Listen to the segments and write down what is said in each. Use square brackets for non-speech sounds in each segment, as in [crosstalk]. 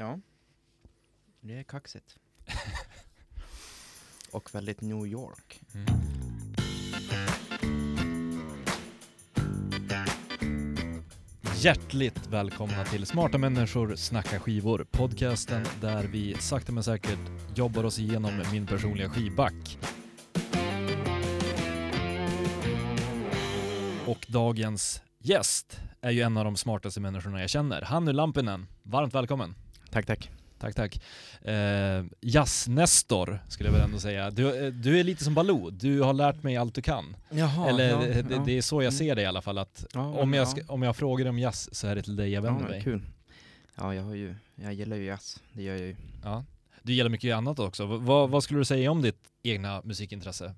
Ja. Det är kaxigt. [laughs] Och väldigt New York. Mm. Hjärtligt välkomna till Smarta människor snackar skivor. Podcasten där vi sakta men säkert jobbar oss igenom min personliga skivback. Och dagens gäst är ju en av de smartaste människorna jag känner. Hannu Lampinen, varmt välkommen. Tack, tack. Tack, tack. Eh, Jazz-Nestor skulle jag väl ändå säga. Du, eh, du är lite som Baloo, du har lärt mig allt du kan. Jaha, Eller ja, det, ja. det är så jag Mm. ser det i alla fall, att Ja, om, jag ja. ska, om jag frågar om jazz så är det till dig jag vänder ja, mig. Kul. Ja, jag har ju, jag gillar ju jazz. Det gör jag ju. Ja. Du gillar mycket annat också. V- vad, vad skulle du säga om ditt egna musikintresse?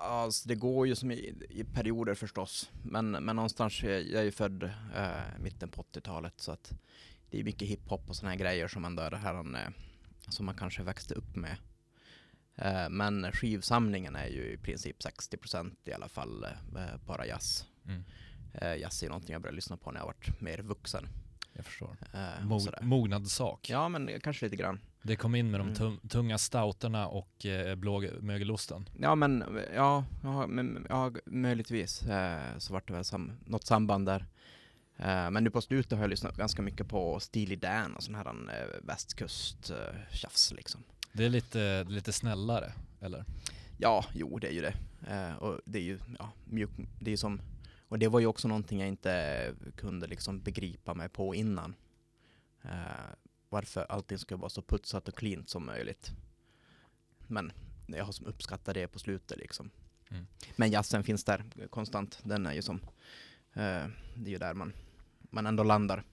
Alltså, det går ju som i, i perioder förstås. Men, men någonstans, jag jag är ju född eh, mitten på 80-talet så att det är mycket hiphop och såna här grejer som man, där, här, eh, som man kanske växte upp med. Eh, men skivsamlingen är ju i princip 60% i alla fall eh, bara jazz. Mm. Jazz är någonting jag började lyssna på när jag varit mer vuxen. Jag förstår. Eh, Mo- mognadssak. Ja, men kanske lite grann. Det kom in med de Mm. tung, tunga stouterna och eh, blåmögelosten. Ja, men ja, ja, men, ja möjligtvis eh, så vart det väl sam, något samband där. Eh, men nu på slutet har jag lyssnat ganska mycket på Steely Dan och sån här eh, västkust-tjafs liksom. Det är lite, lite snällare, eller? Ja, jo, det är ju det. Eh, och det är ju, ja, mjuk, det är ju som, och det var ju också någonting jag inte kunde liksom begripa mig på innan. Eh, varför allting ska vara så putsat och cleant som möjligt. Men jag har som uppskattat det på slutet liksom. Mm. Men jazzen finns där konstant. Den är ju som, eh, det är ju där man, man ändå landar.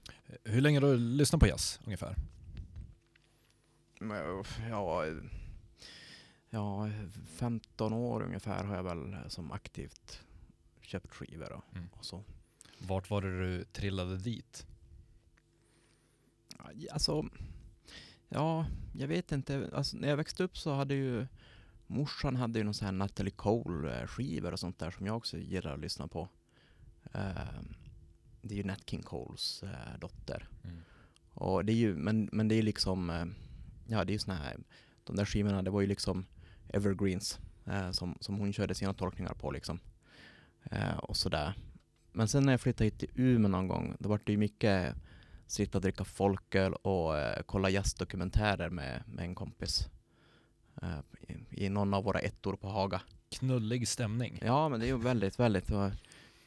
Hur länge har du lyssnat på jazz, ungefär? Men, Ja, ja, 15 år ungefär har jag väl som aktivt köpt skivor och, Mm. och så. Vart var det du trillade dit? Alltså, ja, jag vet inte. Alltså, när jag växte upp så hade ju morsan hade ju någon sån här Natalie Cole eh, skivor och sånt där som jag också gillar att lyssna på. Eh, det är ju Nat King Coles eh, dotter. Mm. Och det är ju, men, men det är liksom, eh, ja det är ju såna här, de där skivorna det var ju liksom evergreens eh, som, som hon körde sina tolkningar på liksom. Och sådär. Men sen när jag flyttade hit till Umeå någon gång, då var det ju mycket sitta och dricka folköl och eh, kolla jazzdokumentärer med, med en kompis. Eh, i, I någon av våra ettor på Haga. Knullig stämning. Ja men det är ju väldigt, väldigt,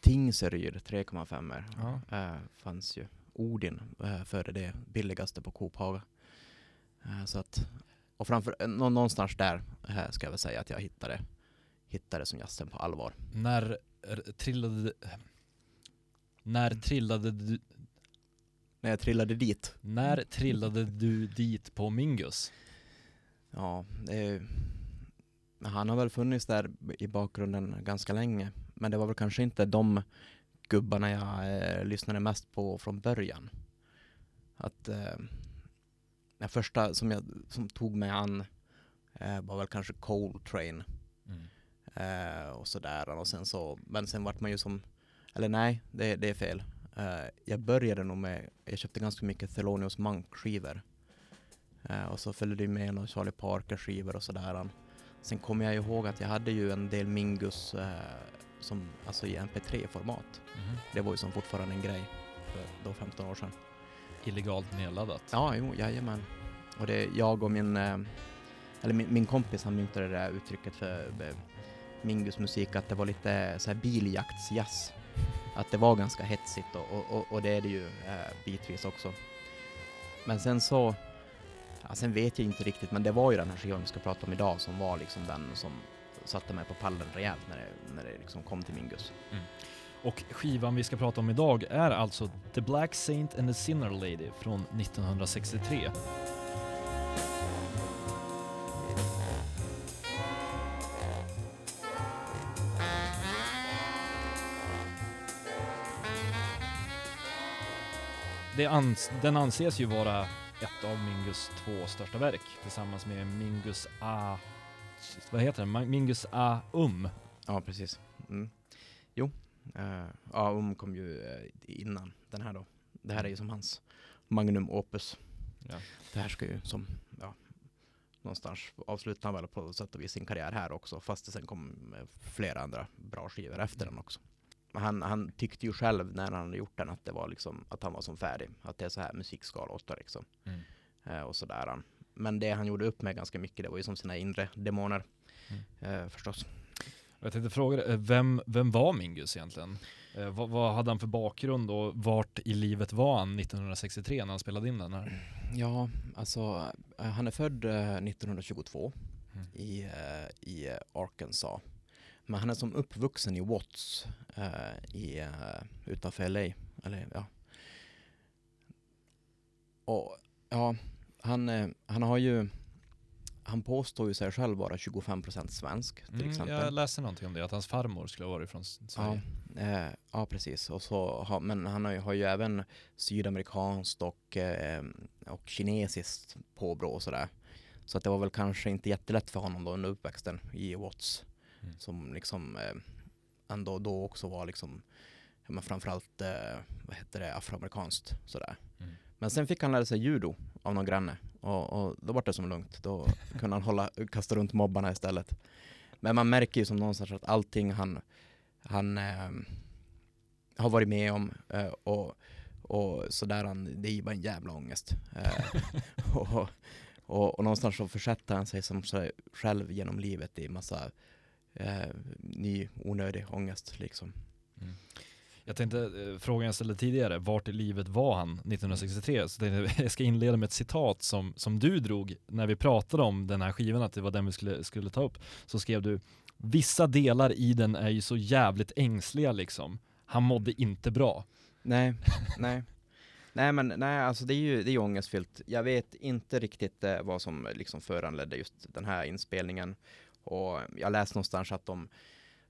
Tingsryd 3,5 Ja. eh, fanns ju. Odin eh, före det billigaste på Coop Haga. Eh, så att, och framför, eh, nå- någonstans där eh, ska jag väl säga att jag hittade, hittade som jazzen på allvar. När trillade... När trillade du... När jag trillade dit, När trillade du dit på Mingus? ja, ju- han har väl funnits där i bakgrunden ganska länge. Men det var väl kanske inte de gubbarna jag eh, lyssnade mest på från början. Att eh, den första som, jag, som tog mig an eh, var väl kanske Coltrane Mm. eh, och sådär. Och sen så, men sen vart man ju som, eller nej, det, det är fel. Eh, jag började nog med, jag köpte ganska mycket Thelonious Monk-skivor. Eh, och så följde det med några Charlie Parker-skivor och sådär. Sen kommer jag ihåg att jag hade ju en del Mingus eh, som, alltså i MP3-format. Mhm. Det var ju som fortfarande en grej för då 15 år sedan. Illegalt nedladdat. Ja, jo, jajamän. Och det är jag och min, eh, eller min, min kompis han myntade det där uttrycket för eh, Mingus musik, att det var lite så här biljaktsjazz. Att det var ganska hetsigt och, och, och, och det är det ju eh, bitvis också. Men sen så, ja, sen vet jag inte riktigt, men det var ju den här skivan vi ska prata om idag som var liksom den som satte mig på pallen rejält när det, när det liksom kom till Mingus. Mm. Och skivan vi ska prata om idag är alltså The Black Saint and the Sinner Lady från 1963. Det ans den anses ju vara ett av Mingus två största verk tillsammans med Mingus A... Vad heter den? Mingus A Um. Ja, precis. Mm. Jo, uh, ja, Um kom ju eh, innan den här då. Det här är ju som hans magnum opus. Ja. Det här ska ju som, ja, någonstans avsluta han väl på sätt och vis sin karriär här också, fast det sen kom eh, flera andra bra skivor efter den också. Han, han tyckte ju själv när han hade gjort den att det var liksom, att han var som färdig, att det är så här musik ska låta liksom. Mm. Eh, och sådär. Men det han gjorde upp med ganska mycket, det var ju som sina inre demoner, Mm. eh, förstås. Jag tänkte fråga dig, eh, vem, vem var Mingus egentligen? Eh, vad, vad hade han för bakgrund och vart i livet var han 1963 när han spelade in den här? [clears throat] Ja, alltså eh, han är född eh, 1922 Mm. i, eh, i eh, Arkansas. Men han är som uppvuxen i Watts eh, i, eh, utanför LA. Eller, ja. Och ja, han, eh, han har ju han påstår ju sig själv vara 25% svensk till Mm, exempel. jag läste någonting om det, att hans farmor skulle ha varit från S- Ja, Sverige. eh, ja, precis. Och så har, men han har ju, har ju även sydamerikanskt och, eh, och kinesiskt påbrå och sådär. Så att det var väl kanske inte jättelätt för honom då under uppväxten i Watts. Mm. Som liksom eh, ändå då också var liksom, men framförallt eh, vad heter det, afroamerikanskt sådär. Men sen fick han lära sig judo av någon granne och, och då var det som lugnt. Då kunde han hålla, kasta runt mobbarna istället. Men man märker ju som någonstans att allting han, han eh, har varit med om eh, och, och sådär, han, det är ju bara en jävla ångest. Eh, [laughs] och, och, och någonstans så försätter han sig som sig själv genom livet i massa eh, ny onödig ångest liksom. Mm. Jag tänkte, eh, frågan jag ställde tidigare, vart i livet var han 1963? Så tänkte jag, [laughs] jag ska inleda med ett citat som, som du drog när vi pratade om den här skivan, att det var den vi skulle, skulle ta upp. Så skrev du, vissa delar i den är ju så jävligt ängsliga liksom. Han mådde inte bra. Nej, nej. [laughs] Nej men nej, alltså det är ju det är ju ångestfyllt. Jag vet inte riktigt eh, vad som liksom föranledde just den här inspelningen. Och jag läste någonstans att de,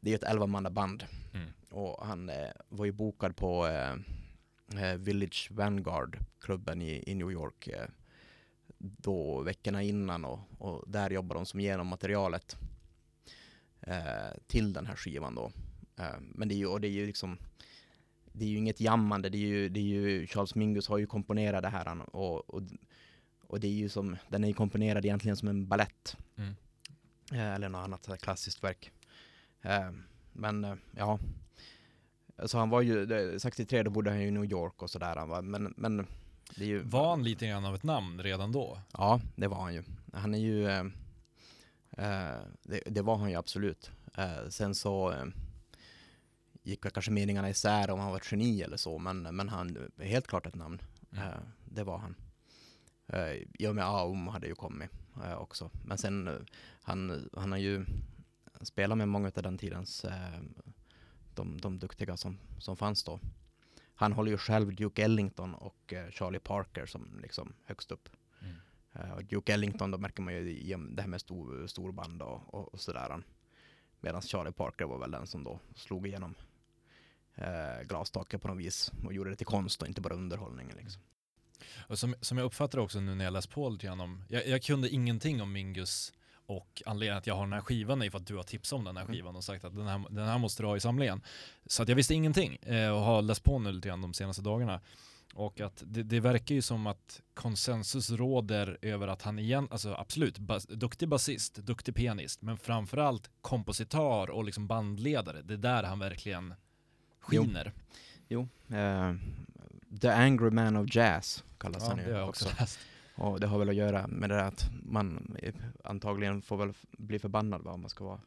det är ett 11-mannaband. Mm. Och han eh, var ju bokad på eh, eh, Village Vanguard-klubben i, i New York eh, då veckorna innan och, och där jobbar de som igenom materialet eh, till den här skivan då. Eh, men det är ju, och det är ju liksom det är ju inget jammande, det är ju, det är ju Charles Mingus har ju komponerat det här han, och, och, och det är ju som, den är ju komponerad egentligen som en ballett. Mm. Eller något annat klassiskt verk. Eh, men eh, ja, så han var ju, det- 63 då bodde han ju i New York och sådär, han var- men, men det är ju... Var han lite grann av ett namn redan då? Ja, det var han ju. Han är ju, eh, eh, det, det var han ju absolut. Eh, sen så eh, gick kanske meningarna isär om han var ett geni eller så, men, men han är helt klart ett namn. Mm. Det var han. Eh, I och med Aum hade ju kommit också. Men sen, han, han har ju spelat med många av den tidens, eh, de, de duktiga som, som fanns då. Han håller ju själv Duke Ellington och eh, Charlie Parker som liksom högst upp. Mm. Eh, och Duke Ellington, då märker man ju det här med stor, storband och, och, och sådär. Medan Charlie Parker var väl den som då slog igenom eh, glastaket på något vis och gjorde det till konst och inte bara underhållning. Liksom. Och som, som jag uppfattar också nu när jag läst på lite grann om, jag, jag kunde ingenting om Mingus och anledningen att jag har den här skivan är för att du har tipsat om den här Mm. skivan och sagt att den här, den här måste du ha i samlingen. Så att jag visste ingenting eh, och har läst på nu lite grann de senaste dagarna. Och att det, det verkar ju som att konsensus råder över att han igen, alltså absolut, bas, duktig basist, duktig pianist, men framförallt kompositör och liksom bandledare. Det är där han verkligen Jo. skiner. Jo, eh, The Angry Man of Jazz kallas Ja, han det ju också. också. Och det har väl att göra med det där att man antagligen får väl bli förbannad va, om man ska vara,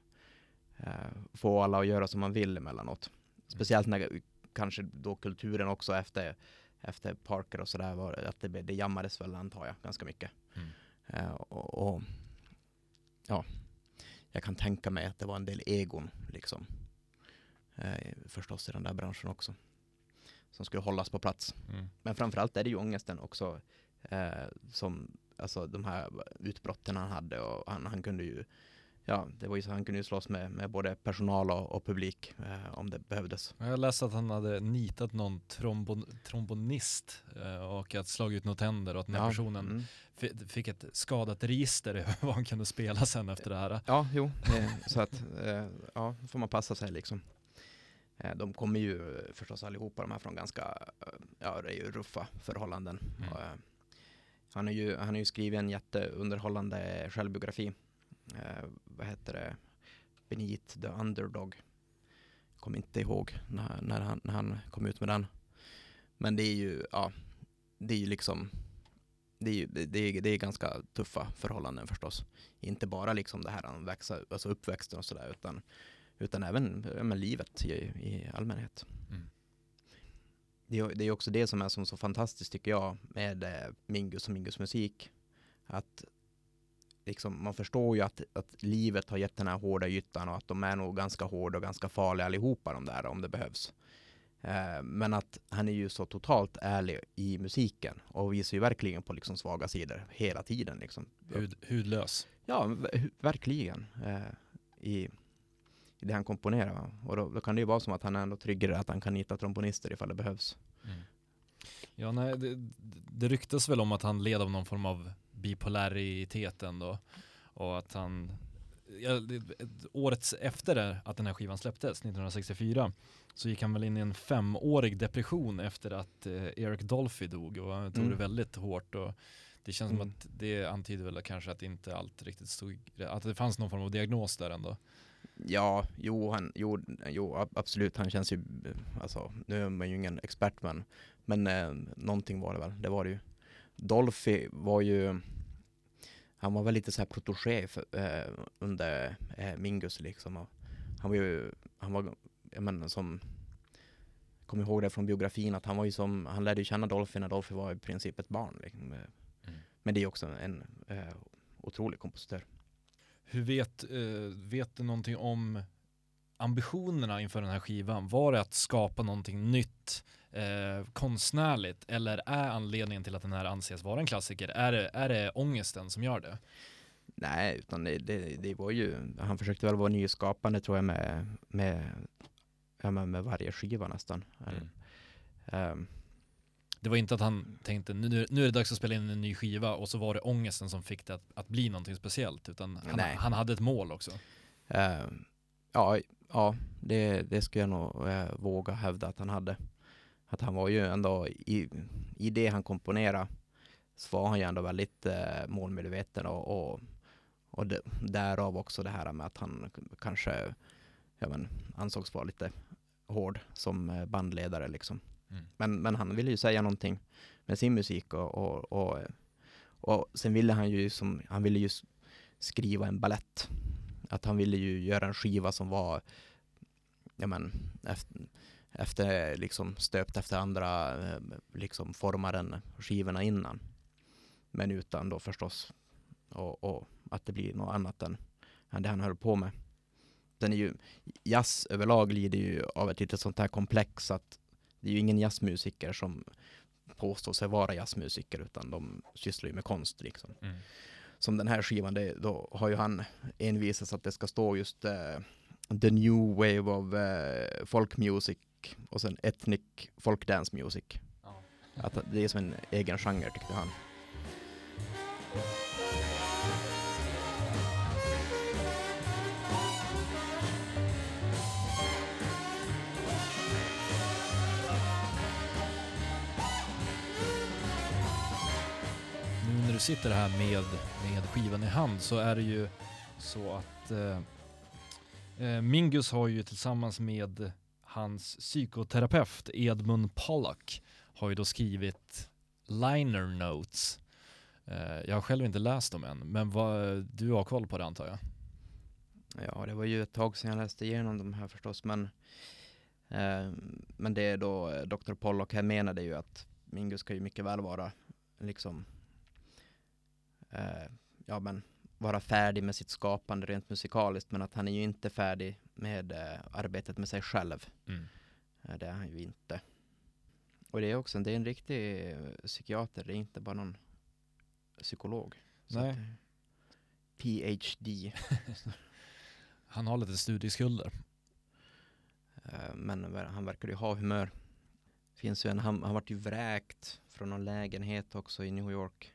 eh, få alla att göra som man vill emellanåt. Speciellt när kanske då kulturen också efter, efter Parker och sådär var att det, det jammades väl antar jag ganska mycket. Mm. Eh, och, och ja, jag kan tänka mig att det var en del egon liksom. Eh, förstås i den där branschen också. Som skulle hållas på plats. Mm. Men framförallt är det ju ångesten också eh, som, alltså de här utbrotten han hade och han, han kunde ju, ja, det var ju så han kunde ju slåss med, med både personal och, och publik eh, om det behövdes. Jag läste att han hade nitat någon trombon, trombonist eh, och att slagit ut några tänder och att den här Ja, personen mm. fi- fick ett skadat register [laughs] över vad han kunde spela sen efter det här. Ja, jo, eh, så att, eh, ja, får man passa sig liksom. Eh, de kommer ju förstås allihopa de här från ganska, ja det är ju ruffa förhållanden. Mm. Och, eh, han, har ju, han har ju skrivit en jätteunderhållande självbiografi. Eh, vad heter det? Beneath the Underdog. Kommer inte ihåg när, när, han, när han kom ut med den. Men det är ju, ja, det är ju liksom det är, ju, det, är, det är ganska tuffa förhållanden förstås. Inte bara liksom det här att växa, alltså uppväxten och sådär utan, utan även men livet i, i allmänhet. Mm. Det, är- också det som är som så fantastiskt tycker jag med eh, Mingus och Mingus musik. Att liksom, man förstår ju att, att livet har gett den här hårda ytan och att de är nog ganska hårda och ganska farliga allihopa de där om det behövs. Eh, men att han är ju så totalt ärlig i musiken och visar ju verkligen på liksom svaga sidor hela tiden. Liksom. Hud, hudlös. Ja, verkligen. Eh, I det han komponerar. Och då, då kan det ju vara som att han är ändå tryggare att han kan nita trombonister ifall det behövs. Ja, nej, det, det ryktas väl om att han led av någon form av bipolaritet ändå. Och att han, ja, året efter det, att den här skivan släpptes, 1964, så gick han väl in i en femårig depression efter att eh, Eric Dolphy dog och han tog Mm. det väldigt hårt. Och det känns Mm. som att det antyder väl kanske att inte allt riktigt stod, att det fanns någon form av diagnos där ändå. Ja, jo, han, jo, jo ab- absolut. Han känns ju, alltså, nu är man ju ingen expert men, men eh, någonting var det väl. Det var det ju. Dolphy var ju, han var väl lite så här protégé för, eh, under eh, Mingus liksom. Och han var ju, han var, jag menar som, kom ihåg det från biografin att han var ju som, han lärde ju känna Dolphy när Dolphy var i princip ett barn. Liksom. Mm. Men det är också en eh, otrolig kompositör. Hur vet, eh, vet du någonting om ambitionerna inför den här skivan? Var det att skapa någonting nytt, eh, konstnärligt, eller är anledningen till att den här anses vara en klassiker, är det, är det ångesten som gör det? Nej, utan det, det, det var ju, han försökte väl vara nyskapande tror jag med, med, med, med varje skiva nästan. Ehm, Det var inte att han tänkte nu, nu är det dags att spela in en ny skiva och så var det ångesten som fick det att, att bli någonting speciellt, utan han, han hade ett mål också. ehm, ja, ja det, det skulle jag nog eh, våga hävda att han hade. Att han var ju ändå, i, i det han komponerade, så var han ju ändå väldigt eh, målmedveten och, och, och det, därav också det här med att han kanske ja, men, ansågs vara lite hård som bandledare liksom. Mm. Men, men han ville ju säga någonting med sin musik och, och, och, och sen ville han ju som, han ville ju skriva en ballett. Att han ville ju göra en skiva som var, ja men, efter, efter liksom stöpt efter andra eh, liksom formar än skivorna innan. Men utan då förstås, och, och att det blir något annat än, än det han höll på med. Den är ju, jazz överlag lider ju av ett lite sånt här komplex att det är ju ingen jazzmusiker som påstår sig vara jazzmusiker utan de sysslar ju med konst liksom. Mm. Som den här skivan, det, då har ju han envisats att det ska stå just eh, the new wave of eh, folk music och sen ethnic folk dance music. Att det är som en egen genre tyckte han. Sitter här med, med skivan i hand så är det ju så att eh, eh Mingus har ju tillsammans med hans psykoterapeut Edmund Pollock har ju då skrivit liner notes. Eh, jag har själv inte läst dem än, men vad, du har koll på det antar jag? Ja, det var ju ett tag sedan jag läste igenom de här förstås, men eh, men det är då eh, Dr. Pollock här menade ju att Mingus ska ju mycket väl vara liksom ja men vara färdig med sitt skapande rent musikaliskt, men att han är ju inte färdig med eh, arbetet med sig själv. Mm. Eh, det är han ju inte. Och det är också, det är en riktig eh, psykiater, det är inte bara någon psykolog. Nej. eh, PhD. [laughs] Han har lite studieskulder. Men han verkar ju ha humör. Finns ju en, han, han vart ju vräkt från någon lägenhet också i New York.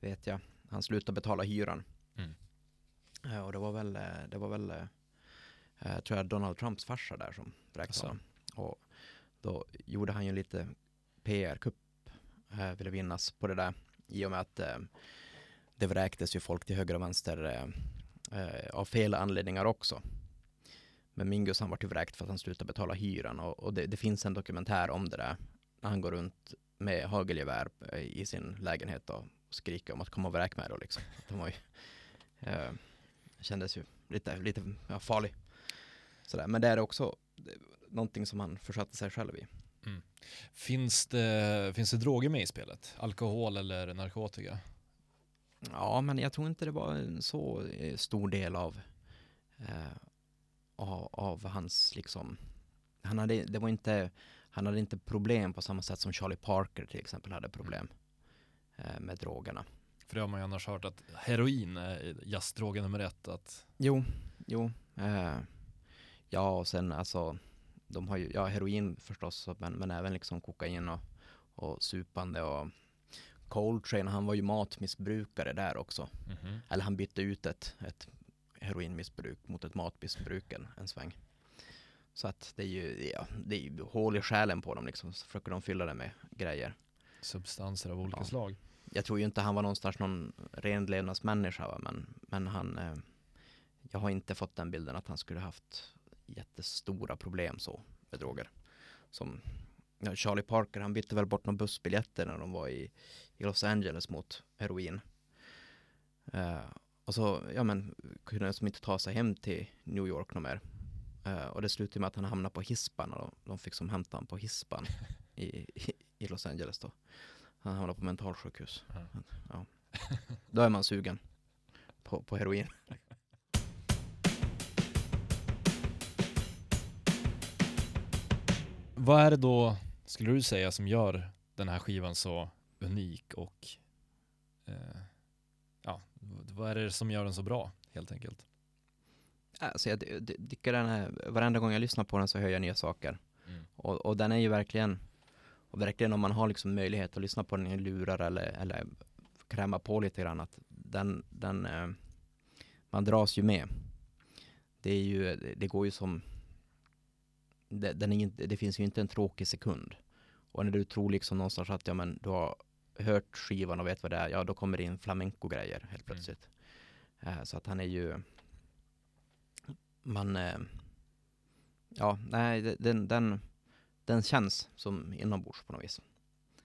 Vet jag. Han slutade betala hyran. Mm. Eh, Och det var väl, eh, det var väl eh, eh, tror jag Donald Trumps farsa där som vräkte honom. Och då gjorde han ju lite PR-kupp, eh, ville vinnas på det där, i och med att det vräktes ju folk till höger och vänster av fel anledningar också. Men Mingus han vart ju vräkt för att han slutade betala hyran och, och det, det finns en dokumentär om det där när han går runt med hagelgevär i sin lägenhet och skriker om att komma och vräk mig då liksom. Han var ju, eh, kändes ju lite, lite ja, farlig. Sådär. Men det är också någonting som han försatte sig själv i. Finns det, finns det droger med i spelet? Alkohol eller narkotika? Ja, men jag tror inte det var en så eh, stor del av, eh, av, av hans liksom, han hade, det var inte, han hade inte problem på samma sätt som Charlie Parker till exempel hade problem eh, med drogerna. För det har man ju annars hört att heroin är jazzdrogen nummer ett. Att, Jo, jo. Eh, ja, och sen alltså, de har ju, ja heroin förstås, men, men även liksom kokain och, och supande och Coltrane, han var ju matmissbrukare där också. Eller han bytte ut ett, ett heroinmissbruk mot ett matmissbruk en, en sväng. Så att det är ju, ja, det är ju hål i själen på dem liksom, så försöker de fylla det med grejer. Substanser av olika Ja. slag. Jag tror ju inte han var någonstans någon renlevnadsmänniska va? men, men han, eh, jag har inte fått den bilden att han skulle haft jättestora problem så med droger. Som ja, Charlie Parker, han bytte väl bort några bussbiljetter när de var i, i Los Angeles mot heroin. Eh, och så, ja men, kunde de inte ta sig hem till New York något mer. Eh, och det slutade med att han hamnade på hispan och de, de fick som hämta honom på hispan [laughs] i, i, i Los Angeles då. Han hamnade på mentalsjukhus. Ja. Ja. Då är man sugen på, på heroin. Vad är det då, skulle du säga, som gör den här skivan så unik och eh, ja, vad är det som gör den så bra helt enkelt? Alltså jag ty- ty- tycker den är, varenda gång jag lyssnar på den så hör jag nya saker. Och, och den är ju verkligen, och verkligen om man har liksom möjlighet att lyssna på den i lurar eller, eller kräma på lite grann, att den, den eh, man dras ju med. Det är ju, det, går ju som, det, den är inte, det finns ju inte en tråkig sekund. Och när du tror liksom någonstans att ja, men du har hört skivan och vet vad det är, ja då kommer det in flamenco-grejer helt plötsligt. Eh, så att han är ju, man, eh, ja, nej, den, den, den känns som inombords på något vis.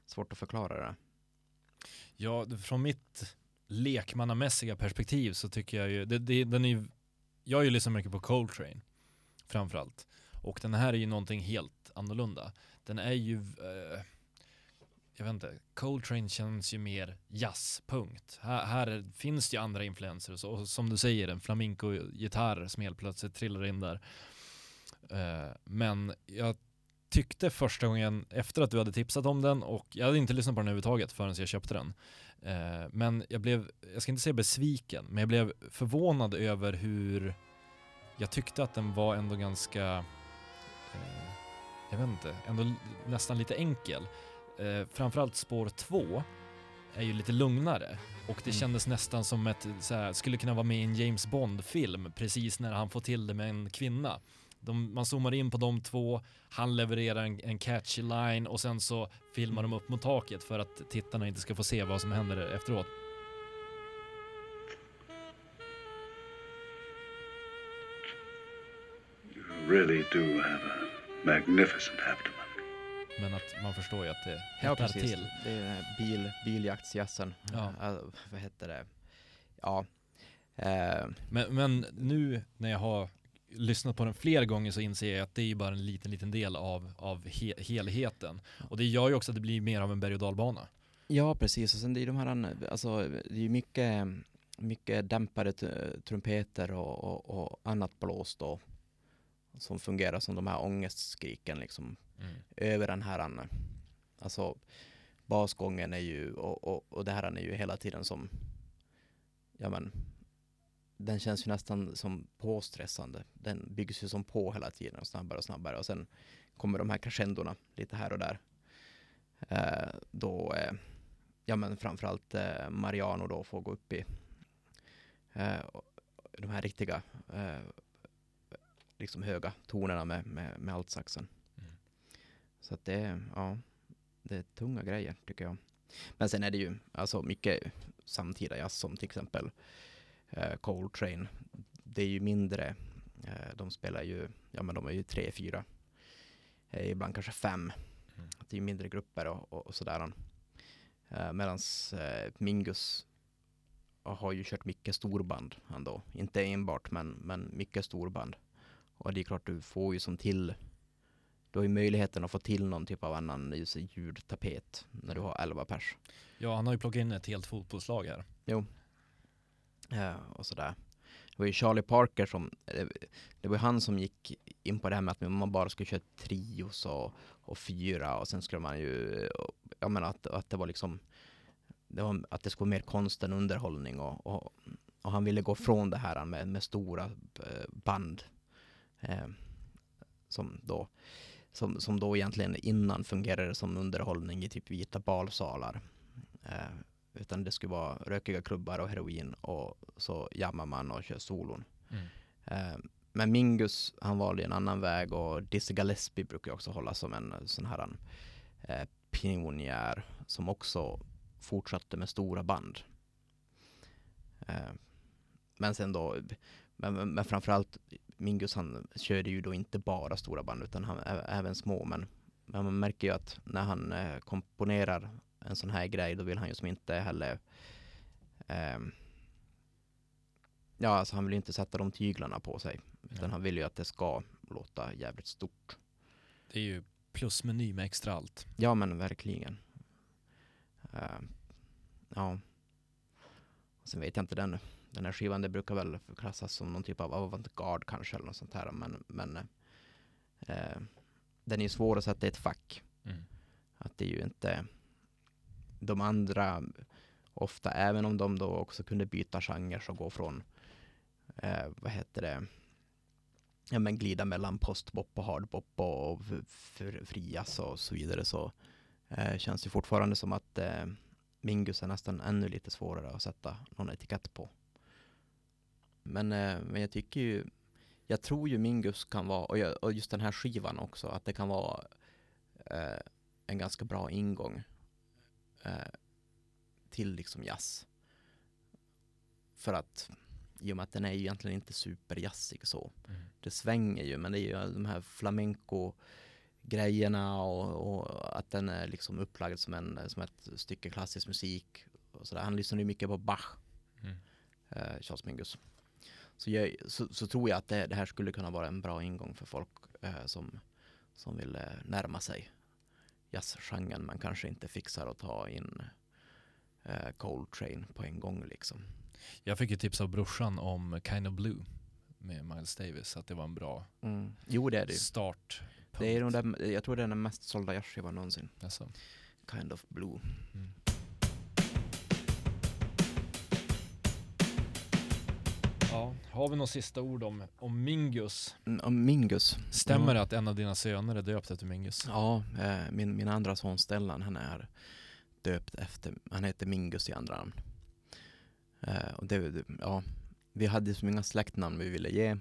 Svårt att förklara det. Ja, från mitt lekmannamässiga perspektiv så tycker jag ju, det, det, den är ju, jag är ju liksom mycket på Coltrane framförallt. Och den här är ju någonting helt annorlunda. Den är ju, eh, jag vet inte, Coltrane känns ju mer jazz, punkt. Här, här finns det ju andra influenser och, så, och som du säger, en flamenco-gitarr som helt plötsligt trillar in där. Eh, men jag tyckte första gången efter att du hade tipsat om den och jag hade inte lyssnat på den överhuvudtaget förrän jag köpte den. Eh, men jag blev, jag ska inte säga besviken, men jag blev förvånad över hur jag tyckte att den var ändå ganska, eh, jag vet inte, ändå nästan lite enkel. Eh, framförallt spår två är ju lite lugnare och det Mm. kändes nästan som ett, så skulle kunna vara med i en James Bond-film precis när han får till det med en kvinna. De, man zoomar in på de två, han levererar en, en catchy line och sen så filmar de upp mot taket för att tittarna inte ska få se vad som händer efteråt. Really do have a magnificent abdomen. Men att man förstår ju att det Ja, hettar precis. till. Det är den här bil, biljaktsjazzen. Ja. Eh, vad heter det? Ja. Eh, Men, men nu när jag har lyssnat på den flera gånger så inser jag att det är ju bara en liten, liten del av, av he helheten. Och det gör ju också att det blir mer av en berg och dalbana. ja, precis. Och sen det är ju de här, alltså det är ju mycket, mycket dämpade trumpeter och, och, och annat blås då. Som fungerar som de här ångestskriken liksom. över den här, alltså basgången är ju, och, och, och det här är ju hela tiden som, ja men, den känns ju nästan som påstressande. Den byggs ju som på hela tiden, och snabbare och snabbare. Och sen kommer de här crescendorna lite här och där. Eh, då, eh, ja men framförallt eh, Mariano då får gå upp i eh, de här riktiga, eh, liksom höga tonerna med, med, med altsaxen. Mm. Så att det, ja, det är tunga grejer tycker jag. Men sen är det ju alltså mycket samtida jazz som till exempel eh, Coltrane. Det är ju mindre, eh, de spelar ju, ja men de är ju tre, fyra, eh, ibland kanske fem. Mm. Det är mindre grupper och, och, och sådär. Eh, Medan eh, Mingus har ju kört mycket storband ändå. Inte enbart men, men mycket storband. Och det är klart du får ju som till du har ju möjligheten att få till någon typ av annan ljudtapet när du har 11 pers. Ja, han har ju plockat in ett helt fotbollslag här. Eh, och sådär. Det var ju Charlie Parker som, det var ju han som gick in på det här med att man bara skulle köra trios och, och fyra och sen skulle man ju, jag menar att, att det var liksom, det var, att det skulle vara mer konst än underhållning och, och, och han ville gå från det här med, med stora eh, band. Eh, som då som, som då egentligen innan fungerade som underhållning i typ vita balsalar. Eh, utan det skulle vara rökiga klubbar och heroin och så jammar man och kör solon. Mm. Eh, men Mingus, han valde en annan väg och Dizzy Gillespie brukar också hålla som en sån här eh, pionjär som också fortsatte med stora band. Eh, men sen då, men, men framförallt Mingus han körde ju då inte bara stora band utan han, även små men, men man märker ju att när han eh, komponerar en sån här grej då vill han ju som inte heller ehm, Ja, alltså han vill ju inte sätta de tyglarna på sig utan Ja. han vill ju att det ska låta jävligt stort. Det är ju plusmeny med extra allt. Ja men verkligen. Ehm, ja. Sen vet jag inte den, den här skivan det brukar väl klassas som någon typ av avantgarde kanske eller något sånt här men, men eh, den är ju svår att sätta i ett fack. Mm. Att det är ju inte de andra ofta, även om de då också kunde byta genre och gå från eh, vad heter det ja men glida mellan postbop och hardbop och, och frias och så vidare så eh, känns det fortfarande som att eh, Mingus är nästan ännu lite svårare att sätta någon etikett på. Men, eh, men jag tycker ju, jag tror ju Mingus kan vara, och, jag, och just den här skivan också, att det kan vara eh, en ganska bra ingång till liksom jazz. För att i och med att den är ju egentligen inte superjazzig så. Mm. Det svänger ju men det är ju de här flamenco grejerna och, och att den är liksom upplagd som, en, som ett stycke klassisk musik. Och så där. Han lyssnar ju mycket på Bach, Mm. eh, Charles Mingus. Så, jag, så, så tror jag att det, det här skulle kunna vara en bra ingång för folk eh, som, som vill eh, närma sig jazzgenren men kanske inte fixar att ta in eh, Coltrane på en gång liksom. Jag fick ju tips av brorsan om Kind of Blue med Miles Davis, att det var en bra Mm. Jo det är det start. Det är nog den, jag tror det är den mest sålda jazzskivan någonsin. Alltså. Kind of Blue. Mm. Ja, har vi några sista ord om, om Mingus? Mm, och Mingus. Stämmer Ja. det att en av dina söner är döpt efter Mingus? Ja, eh, min, min andra son Stellan, han är döpt efter, han heter Mingus i andra namn. Eh, och det, det- ja, vi hade så många släktnamn vi ville ge.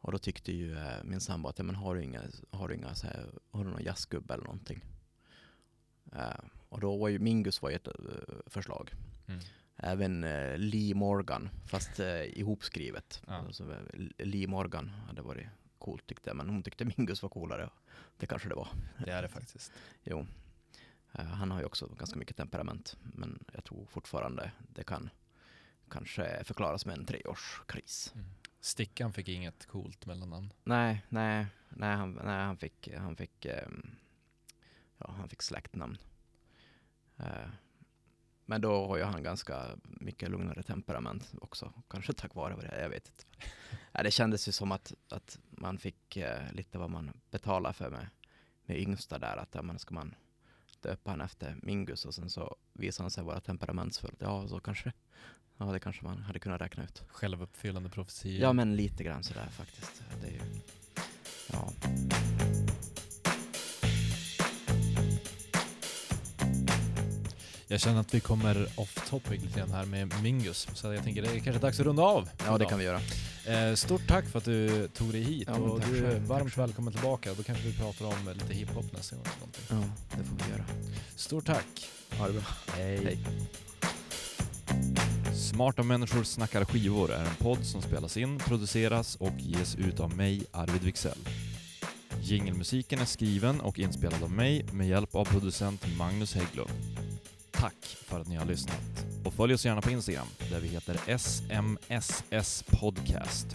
Och då tyckte ju eh, min sambo att, ja, men har du inga, har du inga så här, har du någon jazzgubbe eller någonting? Eh, och då var ju Mingus var ju ett eh, förslag. Mm. Även eh, Lee Morgan, fast eh, ihopskrivet. Ja. Alltså, eh, Lee Morgan hade varit coolt tyckte jag, men hon tyckte Mingus var coolare. Det kanske det var. Det är det faktiskt. Jo. Han har ju också ganska mycket temperament, men jag tror fortfarande det kan kanske förklaras med en treårskris. Mm. Stickan fick inget coolt mellannamn. Nej, nej, nej, han, nej, han fick, han fick, ehm, ja, han fick släktnamn. Men då har ju han ganska mycket lugnare temperament också, kanske tack vare det, jag vet inte. [laughs] ja, det kändes ju som att, att man fick eh, lite vad man betalar för med, med yngsta där, att ja, men ska man döpa han efter Mingus och sen så visar han sig vara temperamentsfull. Ja, så kanske, ja det kanske man hade kunnat räkna ut. Självuppfyllande profetier. Ja, men lite grann sådär faktiskt. Det är ju, ja. Jag känner att vi kommer off topic lite grann här med Mingus, så jag tänker det är kanske dags att runda av. Ja, det kan vi göra. Eh, stort tack för att du tog dig hit Ja, och du är varmt tack välkommen tillbaka. Då kanske vi pratar om lite hiphop nästa gång. eller någonting. Ja, det får vi göra. Stort tack! Ha det bra. Hej. Hej. Smarta människor snackar skivor är en podd som spelas in, produceras och ges ut av mig, Arvid Wiksell. Jingelmusiken är skriven och inspelad av mig med hjälp av producent Magnus Hägglund. För att ni har lyssnat. Och följ oss gärna på Instagram där vi heter SMSS Podcast.